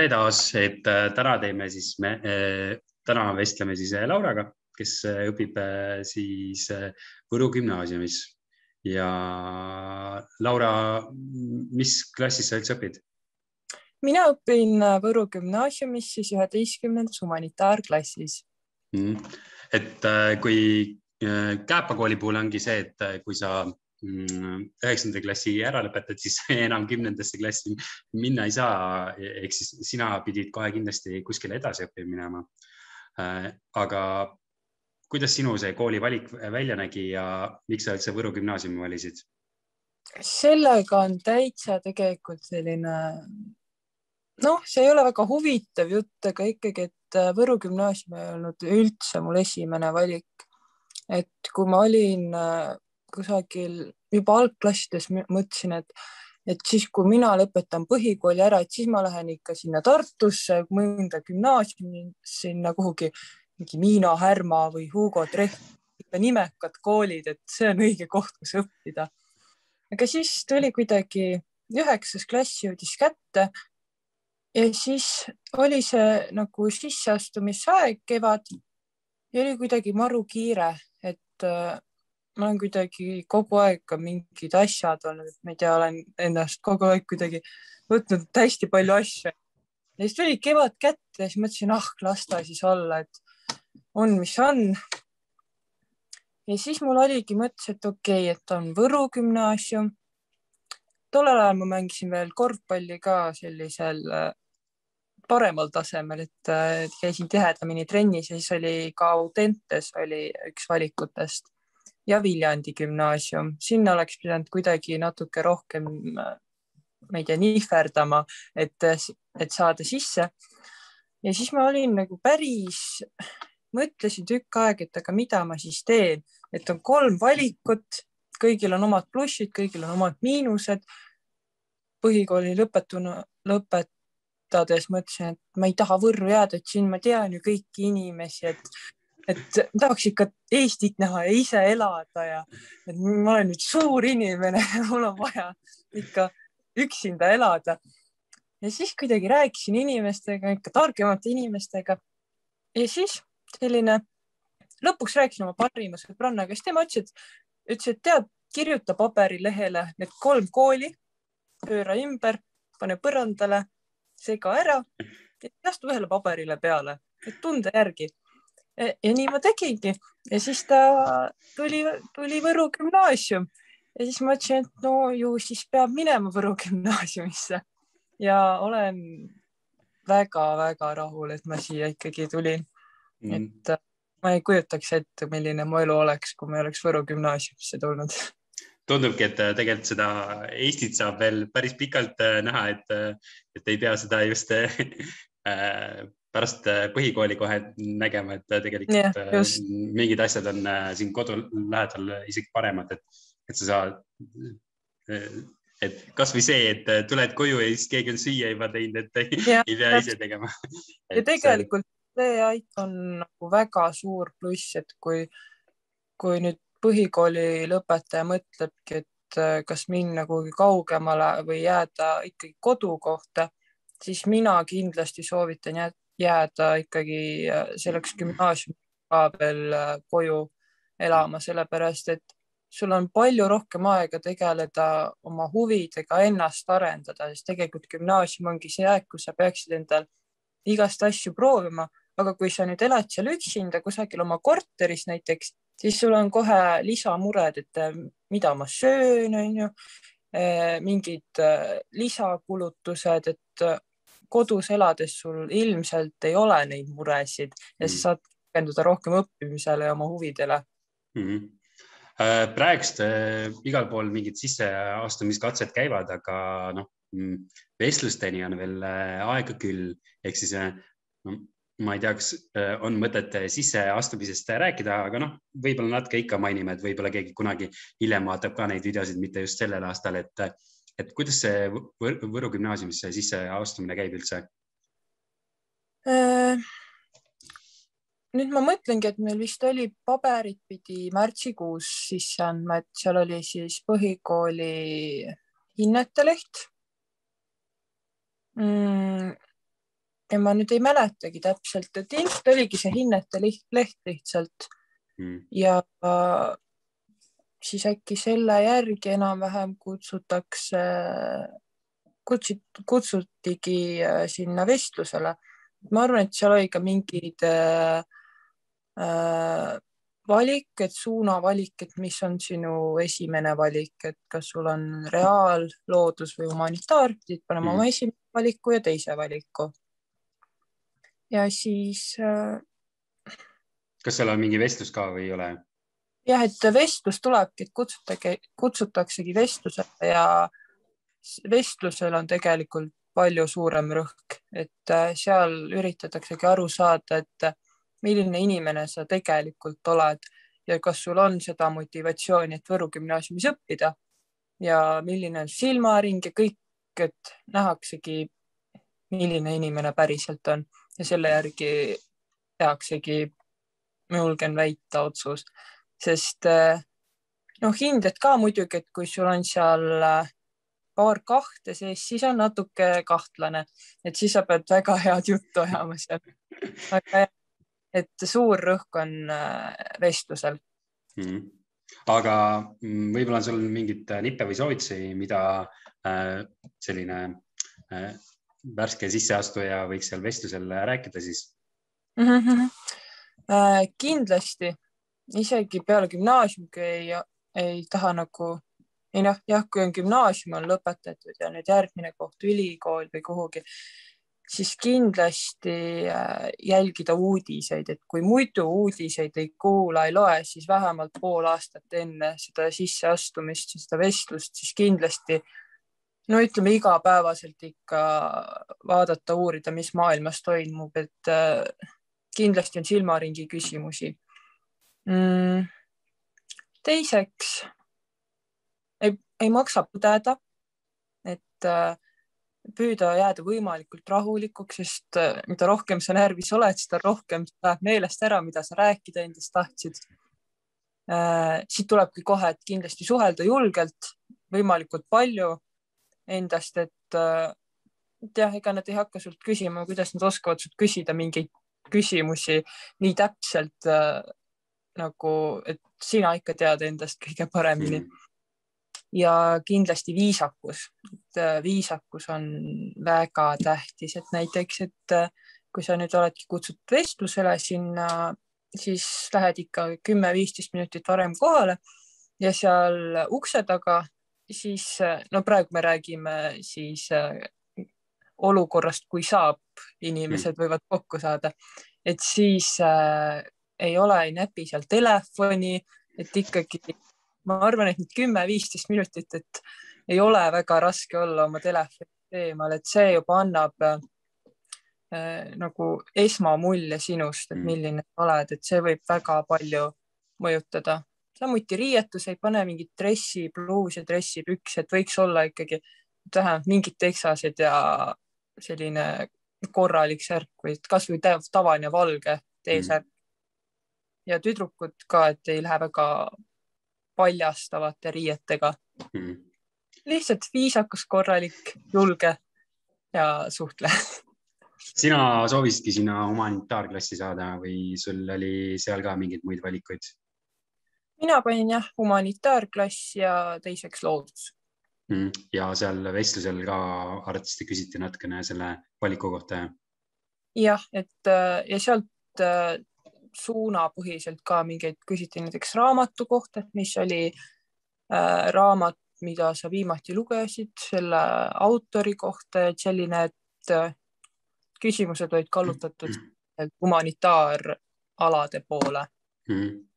tere taas, et äh, täna teeme siis me, äh, täna vestleme siis äh, Lauraga, kes õpib siis Võru gümnaasiumis. Ja Laura, mis klassis sa üldse õpid? mina õpin Võru gümnaasiumis siis üheteistkümnendas humanitaarklassis. Mm.. et kui Kääpa kooli puhul ongi see, et kui sa üheksanda klassi ära lõpetad, siis enam kümnendasse klassi minna ei saa. ehk siis sina pidid kohe kindlasti kuskile edasi õppima minema. Äh, aga kuidas sinu see koolivalik välja nägi ja miks sa üldse Võru gümnaasiumi valisid? sellega on täitsa tegelikult selline, noh, see ei ole väga huvitav jutt, aga ikkagi, et äh, Võru gümnaasium ei olnud üldse mul esimene valik. et kui ma olin äh, kusagil juba algklassides mõtlesin, et, et siis, kui mina lõpetan põhikooli ära, et siis ma lähen ikka sinna Tartusse, mõnda gümnaasiumi, sinna kuhugi mingi Miina Härma või Hugo Treht, ikka nimekad koolid, et see on õige koht, kus õppida. aga siis tuli kuidagi üheksas klass jõudis kätte ja siis oli see nagu sisseastumisaeg kevad ja oli kuidagi maru kiire, et ma olen kuidagi kogu aeg mingid asjad olnud, ma ei tea, olen ennast kogu aeg kuidagi võtnud hästi palju asju. ja siis tuli kevad kätte ja siis mõtlesin, ah, las ta siis olla, et on, mis on. ja siis mul oligi mõttes, et okei okay,, et on Võru gümnaasium. tollel ajal ma mängisin veel korvpalli ka sellisel äh, paremal tasemel, et käisin tihedamini trennis ja siis oli ka Audentes oli üks valikutest ja Viljandi gümnaasium, sinna oleks pidanud kuidagi natuke rohkem, ma ei tea, nihverdama, et, et saada sisse. ja siis ma olin nagu päris, mõtlesin tükk aega, et aga mida ma siis teen, et on kolm valikut, kõigil on omad plussid, kõigil on omad miinused. põhikooli lõpetuna, lõpetades mõtlesin, et ma ei taha Võrru jääda, et siin ma tean ju kõiki inimesi, et et tahaks ikka Eestit näha ja ise elada ja et ma olen nüüd suur inimene ja mul on vaja ikka üksinda elada. ja siis kuidagi rääkisin inimestega, ikka targemate inimestega. ja siis selline, lõpuks rääkisin oma parima sõbrannaga, siis tema ütles, et ütles, et tead, kirjuta paberilehele need kolm kooli, pööra ümber, pane põrandale, sega ära ja astu ühele paberile peale, et tunde järgi ja nii ma tegingi. Ja siis ta tuli, tuli Võru gümnaasium. Ja siis ma ütlesin, et no ju siis peab minema Võru gümnaasiumisse. Ja olen väga-väga rahul, et ma siia ikkagi tulin. Mm.. et äh, ma ei kujutaks ette, milline mu elu oleks, kui ma ei oleks Võru gümnaasiumisse tulnud. Tundubki, et äh, tegelikult seda Eestit saab veel päris pikalt äh, näha, et, et ei pea seda just pärast äh, põhikooli kohe nägema, et äh, tegelikult yeah, äh, just. mingid asjad on siin kodu lähedal isegi paremad, et, et sa saad, et kasvõi see, et tuled koju ja siis keegi on süüa juba teinud, et ei, yeah, ei pea ise tegema. ja tegelikult see on nagu väga suur pluss, et kui, kui nüüd põhikooli lõpetaja mõtlebki, et kas minna kuhugi kaugemale või jääda ikkagi kodukohta, siis mina kindlasti soovitan jääda jääda ikkagi äh, selleks gümnaasiumi ka veel äh, koju elama, sellepärast et sul on palju rohkem aega tegeleda oma huvidega, ennast arendada, sest tegelikult gümnaasium ongi see aeg, kus sa peaksid endal igast asju proovima, aga kui sa nüüd elad seal üksinda kusagil oma korteris näiteks, siis sul on kohe lisamured, et äh, mida ma söön, onju, mingid lisakulutused, et kodus elades sul ilmselt ei ole neid muresid ja mm. sa saad keskenduda rohkem õppimisele ja oma huvidele mm. -hmm praegust äh, igal pool mingid sisseastumiskatsed käivad, aga noh, mm, vestlusteni on veel äh, aega küll, ehk siis no, ma ei tea, kas on mõtet sisseastumisest rääkida, aga noh, võib-olla natuke ikka mainime, et võib-olla keegi kunagi hiljem vaatab ka neid videosid, mitte just sellel aastal, et et kuidas see Võru gümnaasiumisse sisseastumine käib üldse? Äh, nüüd ma mõtlengi, et meil vist oli paberid pidi märtsikuus sisse andma, et seal oli siis põhikooli hinnete leht mm,. ja ma nüüd ei mäletagi täpselt, et ilmselt oligi see hinnete leht lihtsalt mm. ja siis äkki selle järgi enam-vähem kutsutakse, kutsit-, kutsutigi äh, sinna vestlusele. ma arvan, et seal oli ka mingid äh, äh, valik, et suunavalik, et mis on sinu esimene valik, et kas sul on reaal, loodus või humanitaar, pidid panema mm. oma esimese valiku ja teise valiku. ja siis äh, kas seal on mingi vestlus ka või ei ole? Jah, et vestlus tulebki, et kutsutage, kutsutaksegi vestlusele ja vestlusel on tegelikult palju suurem rõhk, et äh, seal üritataksegi aru saada, et äh, milline inimene sa tegelikult oled ja kas sul on seda motivatsiooni, et Võru gümnaasiumis õppida ja milline on silmaring ja kõik, et nähaksegi, milline inimene päriselt on. Ja selle järgi tehaksegi ma julgen väita, otsus, sest eh, noh, hinded ka muidugi, et kui sul on seal eh, paar kahte sees, siis on natuke kahtlane, et siis sa pead väga head juttu ajama seal. et suur rõhk on eh, vestlusel mm. -hmm. aga võib-olla on sul mingeid nippe või soovitusi, mida äh, selline äh, värske sisseastuja võiks seal vestlusel rääkida siis mm? -hmm Äh, kindlasti isegi peale gümnaasiumi, ei, ei taha nagu, ei noh, jah, kui on gümnaasium on lõpetatud ja nüüd järgmine koht ülikool või kuhugi, siis kindlasti äh, jälgida uudiseid, et kui muidu uudiseid ei kuula, ei loe, siis vähemalt pool aastat enne seda sisseastumist, seda vestlust, siis kindlasti no ütleme igapäevaselt ikka vaadata, uurida, mis maailmas toimub, et äh, kindlasti on silmaringi küsimusi mm.. teiseks ei, ei maksa pudeda, et äh, püüda jääda võimalikult rahulikuks, sest äh, mida rohkem sa närvis oled, seda rohkem läheb meelest ära, mida sa rääkida endast tahtsid äh,. siit tulebki kohe, et kindlasti suhelda julgelt, võimalikult palju endast, et et jah, ega nad ei hakka sult küsima, kuidas nad oskavad sult küsida mingeid küsimusi nii täpselt nagu, et sina ikka tead endast kõige paremini mm. ja kindlasti viisakus, et äh, viisakus on väga tähtis, et näiteks, et äh, kui sa nüüd oledki kutsutud vestlusele sinna, siis lähed ikka kümme-viisteist minutit varem kohale ja seal ukse taga, siis no praegu me räägime siis äh, olukorrast, kui saab, inimesed mm. võivad kokku saada, et siis äh, ei ole, ei näpi seal telefoni, et ikkagi ma arvan, et nüüd kümme-viisteist minutit, et ei ole väga raske olla oma telefonist eemal, et see juba annab äh, nagu esmamulje sinust, et mm. milline sa oled, et see võib väga palju mõjutada. samuti riietus, ei pane mingit dressi, pluus ja dressipüks, et võiks olla ikkagi vähemalt mingid teksased ja selline korralik särk või kasvõi tavaline valge T-särk mm. Ja tüdrukud ka, et ei lähe väga paljastavate riietega mm.. lihtsalt viisakas, korralik, julge ja suhtle sina soovisidki sinna humanitaarklassi saada või sul oli seal ka mingeid muid valikuid? mina panin jah, humanitaarklass ja teiseks loodus Mm. ja seal vestlusel ka arvatavasti küsiti natukene selle valiku kohta. jah, et äh, ja sealt äh, suunapõhiselt ka mingeid küsiti näiteks raamatu kohta, et mis oli äh, raamat, mida sa viimati lugesid, selle autori kohta, et selline, et äh, küsimused olid kallutatud mm. humanitaaralade poole mm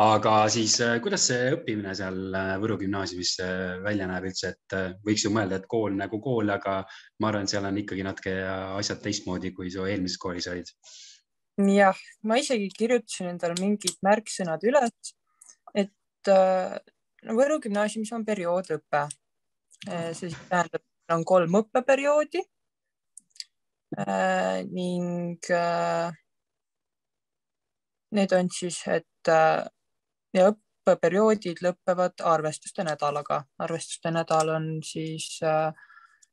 aga siis äh, kuidas see õppimine seal äh, Võru gümnaasiumis äh, välja näeb üldse, et võiks ju mõelda, et kool nagu kool, aga ma arvan, et seal on ikkagi natuke asjad teistmoodi, kui su eelmises koolis olid. Jah, ma isegi kirjutasin endale mingid märksõnad üles, et no Võru gümnaasiumis on perioodõpe. see siis tähendab, on kolm õppeperioodi ning need on siis, et ja õppeperioodid lõpevad arvestuste nädalaga. arvestuste nädal on siis äh,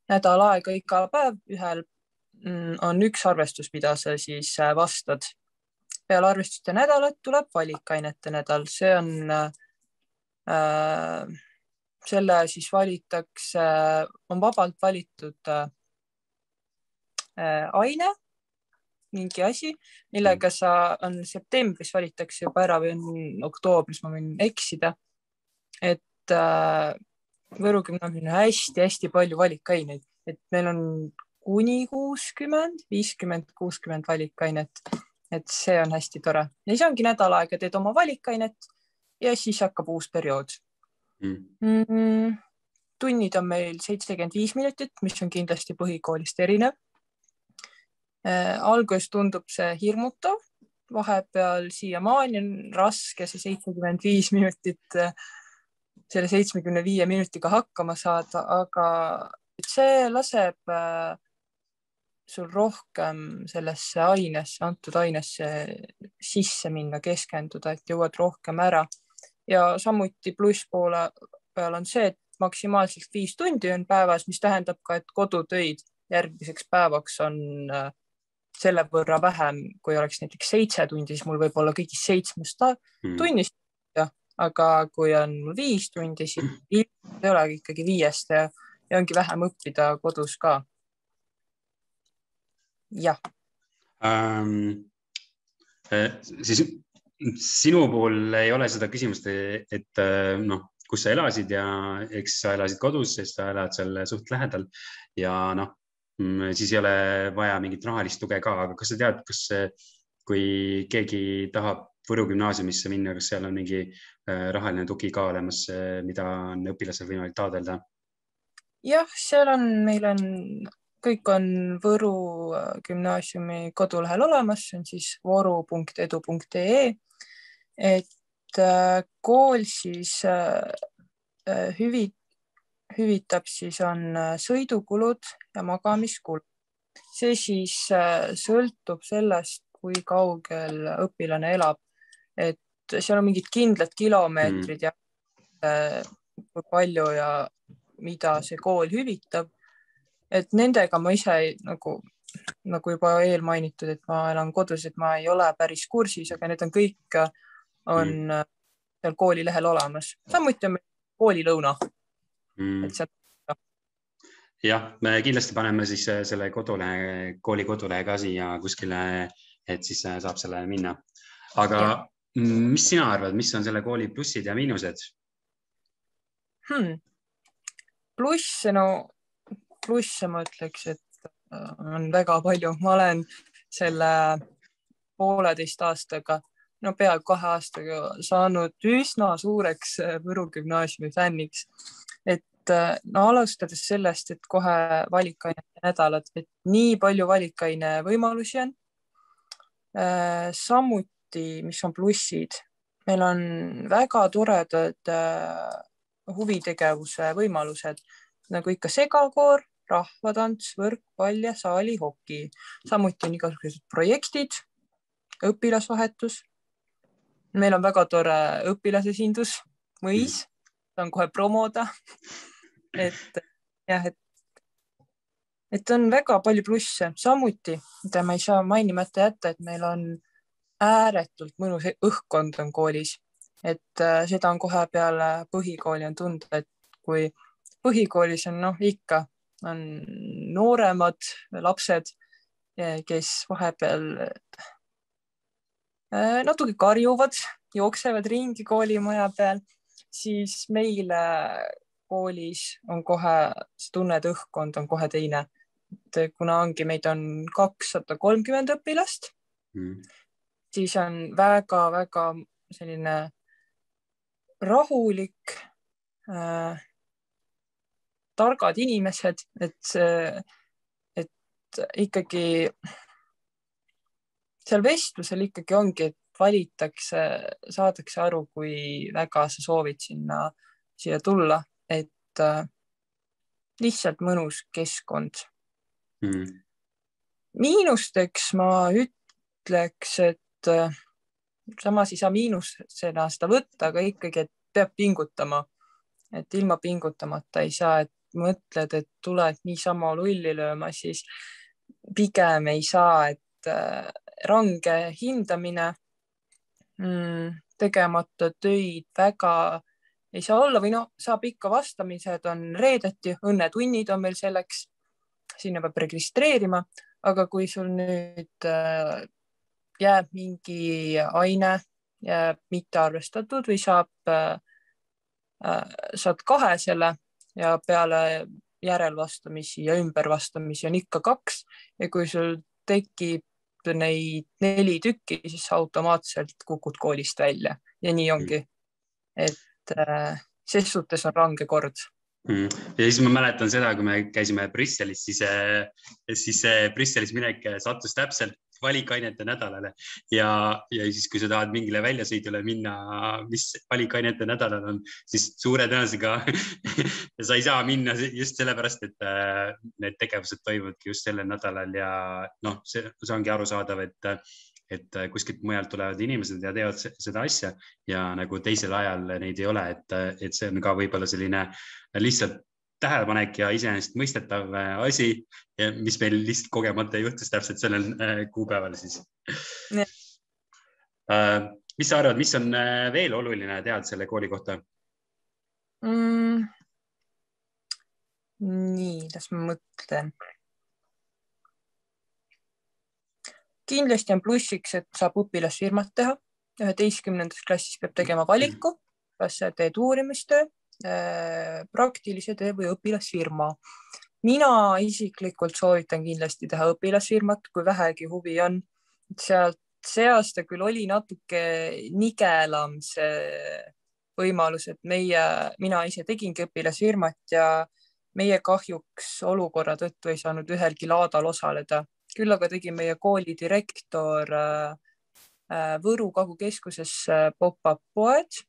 nädal aega iga päev ühel on üks arvestus, mida sa siis äh, vastad. peale arvestuste nädalat tuleb valikainete nädal, see on äh,, selle siis valitakse, on vabalt valitud äh, aine, mingi asi, millega sa, on septembris valitakse juba ära või on oktoobris, ma võin eksida. et äh, Võru gümnaasiumil on hästi-hästi palju valikaineid, et meil on kuni kuuskümmend, viiskümmend, kuuskümmend valikainet. et see on hästi tore ja siis ongi nädal aega teed oma valikainet ja siis hakkab uus periood mm.. Mm, tunnid on meil seitsekümmend viis minutit, mis on kindlasti põhikoolist erinev äh,. alguses tundub see hirmutav, vahepeal siiamaani on raske see seitsekümmend viis minutit äh, selle seitsmekümne viie minutiga hakkama saada, aga see laseb äh, sul rohkem sellesse ainesse, antud ainesse sisse minna, keskenduda, et jõuad rohkem ära. ja samuti plusspoole peal on see, et maksimaalselt viis tundi on päevas, mis tähendab ka, et kodutöid järgmiseks päevaks on äh, selle võrra vähem, kui oleks näiteks seitse tundi, siis mul võib olla kõigist seitsmest mm. tunnist ja, aga kui on viis tundi, siis ei olegi ikkagi viiest ja, ja ongi vähem õppida kodus ka jah ähm,. Eh, siis sinu puhul ei ole seda küsimust, et eh, noh, kus sa elasid ja eks sa elasid kodus, sest sa elad seal suht lähedal ja noh, mm, siis ei ole vaja mingit rahalist tuge ka, aga kas sa tead, kas kui keegi tahab Võru gümnaasiumisse minna, kas seal on mingi eh, rahaline tugi ka olemas, mida on õpilasel võimalik taotleda? jah, seal on, meil on kõik on Võru äh, gümnaasiumi kodulehel olemas, see on siis voru.edu.ee. et äh, kool siis äh, hüvit-, hüvitab siis on sõidukulud ja magamiskulud. see siis sõltub sellest, kui kaugel õpilane elab, et seal on mingid kindlad kilomeetrid mm. ja kui palju ja mida see kool hüvitab et nendega ma ise nagu, nagu juba eelmainitud, et ma elan kodus, et ma ei ole päris kursis, aga need on kõik, on mm. seal kooli lehel olemas. samuti on meil koolilõuna mm.. et seal jah, me kindlasti paneme siis äh, selle kodulehe, kooli kodulehe ka siia kuskile, et siis äh, saab selle minna. aga ja. mis sina arvad, mis on selle kooli plussid ja miinused hmm.? pluss, no plusse ma ütleks, et äh, on väga palju, ma olen selle pooleteist aastaga, no peaaegu kahe aastaga saanud üsna suureks äh, Võru gümnaasiumi fänniks. et äh, no alustades sellest, et kohe valikainete nädalad, et nii palju valikaine võimalusi on. samuti, mis on plussid, meil on väga toredad huvitegevuse võimalused nagu ikka segakoor, rahvatants, võrkpall ja saalihoki. samuti on igasugused projektid, õpilasvahetus. meil on väga tore õpilasesindus, mõis, saan kohe promoda. et jah, et, et on väga palju plusse, samuti, mida ma ei saa mainimata jätta, et meil on ääretult mõnus õhkkond on koolis, et äh, seda on kohe peale põhikooli on tunda, et kui põhikoolis on noh, ikka on nooremad lapsed, kes vahepeal äh, natuke karjuvad, jooksevad ringi koolimaja peal, siis meil koolis on kohe, sa tunned, õhkkond on kohe teine. et kuna ongi, meid on kakssada kolmkümmend õpilast mm., siis on väga-väga selline rahulik äh, targad inimesed, et, et ikkagi seal vestlusel ikkagi ongi, et valitakse, saadakse aru, kui väga sa soovid sinna, siia tulla, et äh, lihtsalt mõnus keskkond mm.. miinusteks ma ütleks, et äh, samas ei saa miinusena seda võtta, aga ikkagi, et peab pingutama. et ilma pingutamata ei saa, et mõtled, et tuled niisama lulli lööma, siis pigem ei saa, et äh, range hindamine mm,, tegemata töid väga ei saa olla või no saab ikka, vastamised on reedeti, õnnetunnid on meil selleks, sinna peab registreerima, aga kui sul nüüd äh, jääb mingi aine, jääb mitte arvestatud või saab äh,, äh saad kahe selle ja peale järelvastamisi ja ümbervastamisi on ikka kaks. Ja kui sul tekib neid neli tükki, siis automaatselt kukud koolist välja. Ja nii ongi. et Äh, ses suhtes on range kord. Mm.. ja siis ma mäletan seda, kui me käisime Brüsselis, siis, äh, siis Brüsselis minek sattus täpselt valikainete nädalale. Ja, ja siis, kui sa tahad mingile väljasõidule minna, mis valikainete nädalal on, siis suure tõenäosusega sa ei saa minna just sellepärast, et äh, need tegevused toimuvadki just sellel nädalal ja noh, see, see ongi arusaadav, et et äh, kuskilt mujalt tulevad inimesed ja teevad seda asja. Ja nagu teisel ajal neid ei ole, et, et see on ka võib-olla selline lihtsalt tähelepanek ja iseenesestmõistetav äh, asi, mis meil lihtsalt kogemata juhtus täpselt sellel kuupäeval siis. mis sa arvad, mis on veel oluline teada selle kooli kohta mm.? nii, las ma mõtlen kindlasti on plussiks, et saab õpilasfirmat teha. üheteistkümnendas klassis peab tegema valiku, kas sa teed uurimistöö, äh, praktilise töö või õpilasfirma. mina isiklikult soovitan kindlasti teha õpilasfirmat, kui vähegi huvi on. sealt see aasta küll oli natuke nigelam see võimalus, et meie, mina ise tegingi õpilasfirmat ja meie kahjuks olukorra tõttu ei saanud ühelgi laadal osaleda küll aga tegi meie kooli direktor äh, äh, Võru Kagu-keskuses äh, pop-up poed,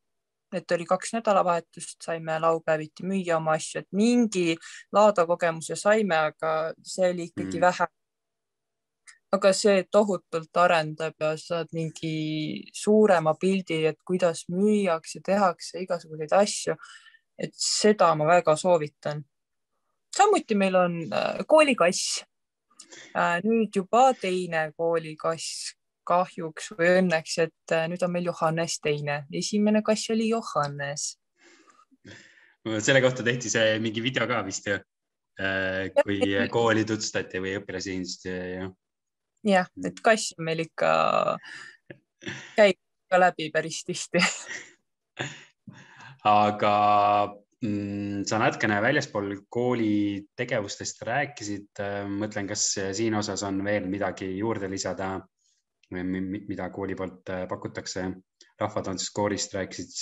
et oli kaks nädalavahetust, saime laupäeviti müüa oma asju, et mingi laada kogemuse saime, aga see oli ikkagi mm. vähe. aga see tohutult arendab ja saad mingi suurema pildi, et kuidas müüakse, tehakse igasuguseid asju. et seda ma väga soovitan. samuti meil on koolikass Äh, nüüd juba teine koolikass kahjuks või õnneks, et äh, nüüd on meil Johannes teine, esimene kass oli Johannes. selle kohta tehti see mingi video ka vist ju, äh, kui kooli tutvustati või õpilasesindust ja. jah, et kass on meil ikka, käib ka läbi päris tihti. Aga Mm, sa natukene väljaspool kooli tegevustest rääkisid, äh, mõtlen, kas siin osas on veel midagi juurde lisada, mida kooli poolt äh, pakutakse? rahvatantsuskoorist rääkisid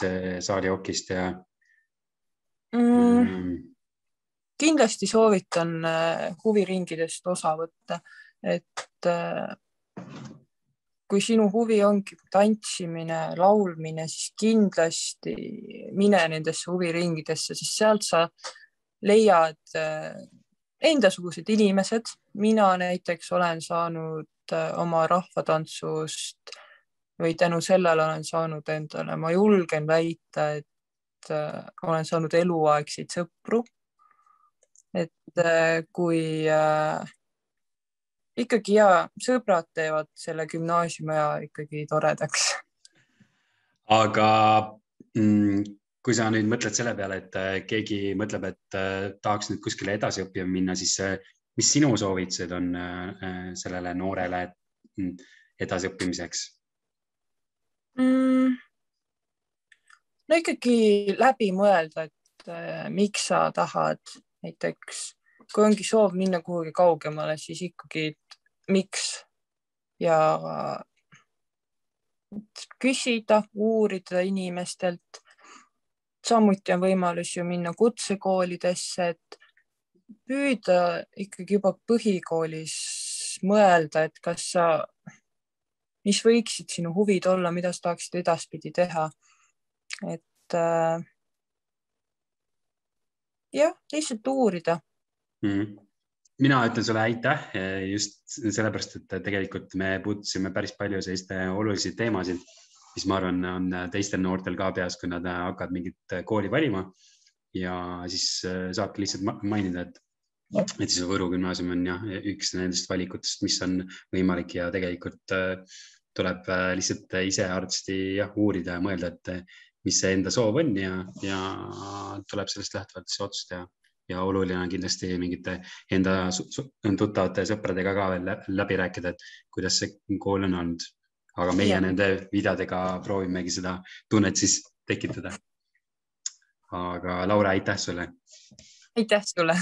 saalihokist ja mm,. Mm. kindlasti soovitan äh, huviringidest osa võtta, et kui sinu huvi ongi tantsimine, laulmine, siis kindlasti mine nendesse huviringidesse, sest sealt sa leiad äh, endasugused inimesed. mina näiteks olen saanud äh, oma rahvatantsust või tänu sellele olen saanud endale, ma julgen väita, et äh, olen saanud eluaegseid sõpru. et kui äh, ikkagi ja sõbrad teevad selle gümnaasiumiaja ikkagi toredaks. aga mm, kui sa nüüd mõtled selle peale, et äh, keegi mõtleb, et äh, tahaks nüüd kuskile edasi õppima minna, siis äh, mis sinu soovitused on sellele noorele edasiõppimiseks mm,? no ikkagi läbi mõelda, et miks sa tahad näiteks kui ongi soov minna kuhugi kaugemale, siis ikkagi miks ja küsida, uurida inimestelt. samuti on võimalus ju minna kutsekoolidesse, et püüda ikkagi juba põhikoolis mõelda, et kas sa, mis võiksid sinu huvid olla, mida sa tahaksid edaspidi teha. et äh, jah, lihtsalt uurida mm.. mina ütlen sulle aitäh just sellepärast, et tegelikult me puudutasime päris palju selliseid olulisi teemasid, mis ma arvan, on teistel noortel ka peas, kui nad hakkavad mingit kooli valima. Ja siis saabki lihtsalt mainida, et et siis Võru gümnaasium on jah, üks nendest valikutest, mis on võimalik ja tegelikult äh, tuleb äh, lihtsalt ise arsti jah uurida ja mõelda, et mis see enda soov on ja, ja tuleb sellest lähtuvalt siis otsust teha. ja oluline on kindlasti mingite enda tuttavate sõpradega ka veel läbi rääkida, et kuidas see kool on olnud. aga meie ja. nende videodega proovimegi seda tunnet siis tekitada aga Laura, aitäh sulle! aitäh sulle!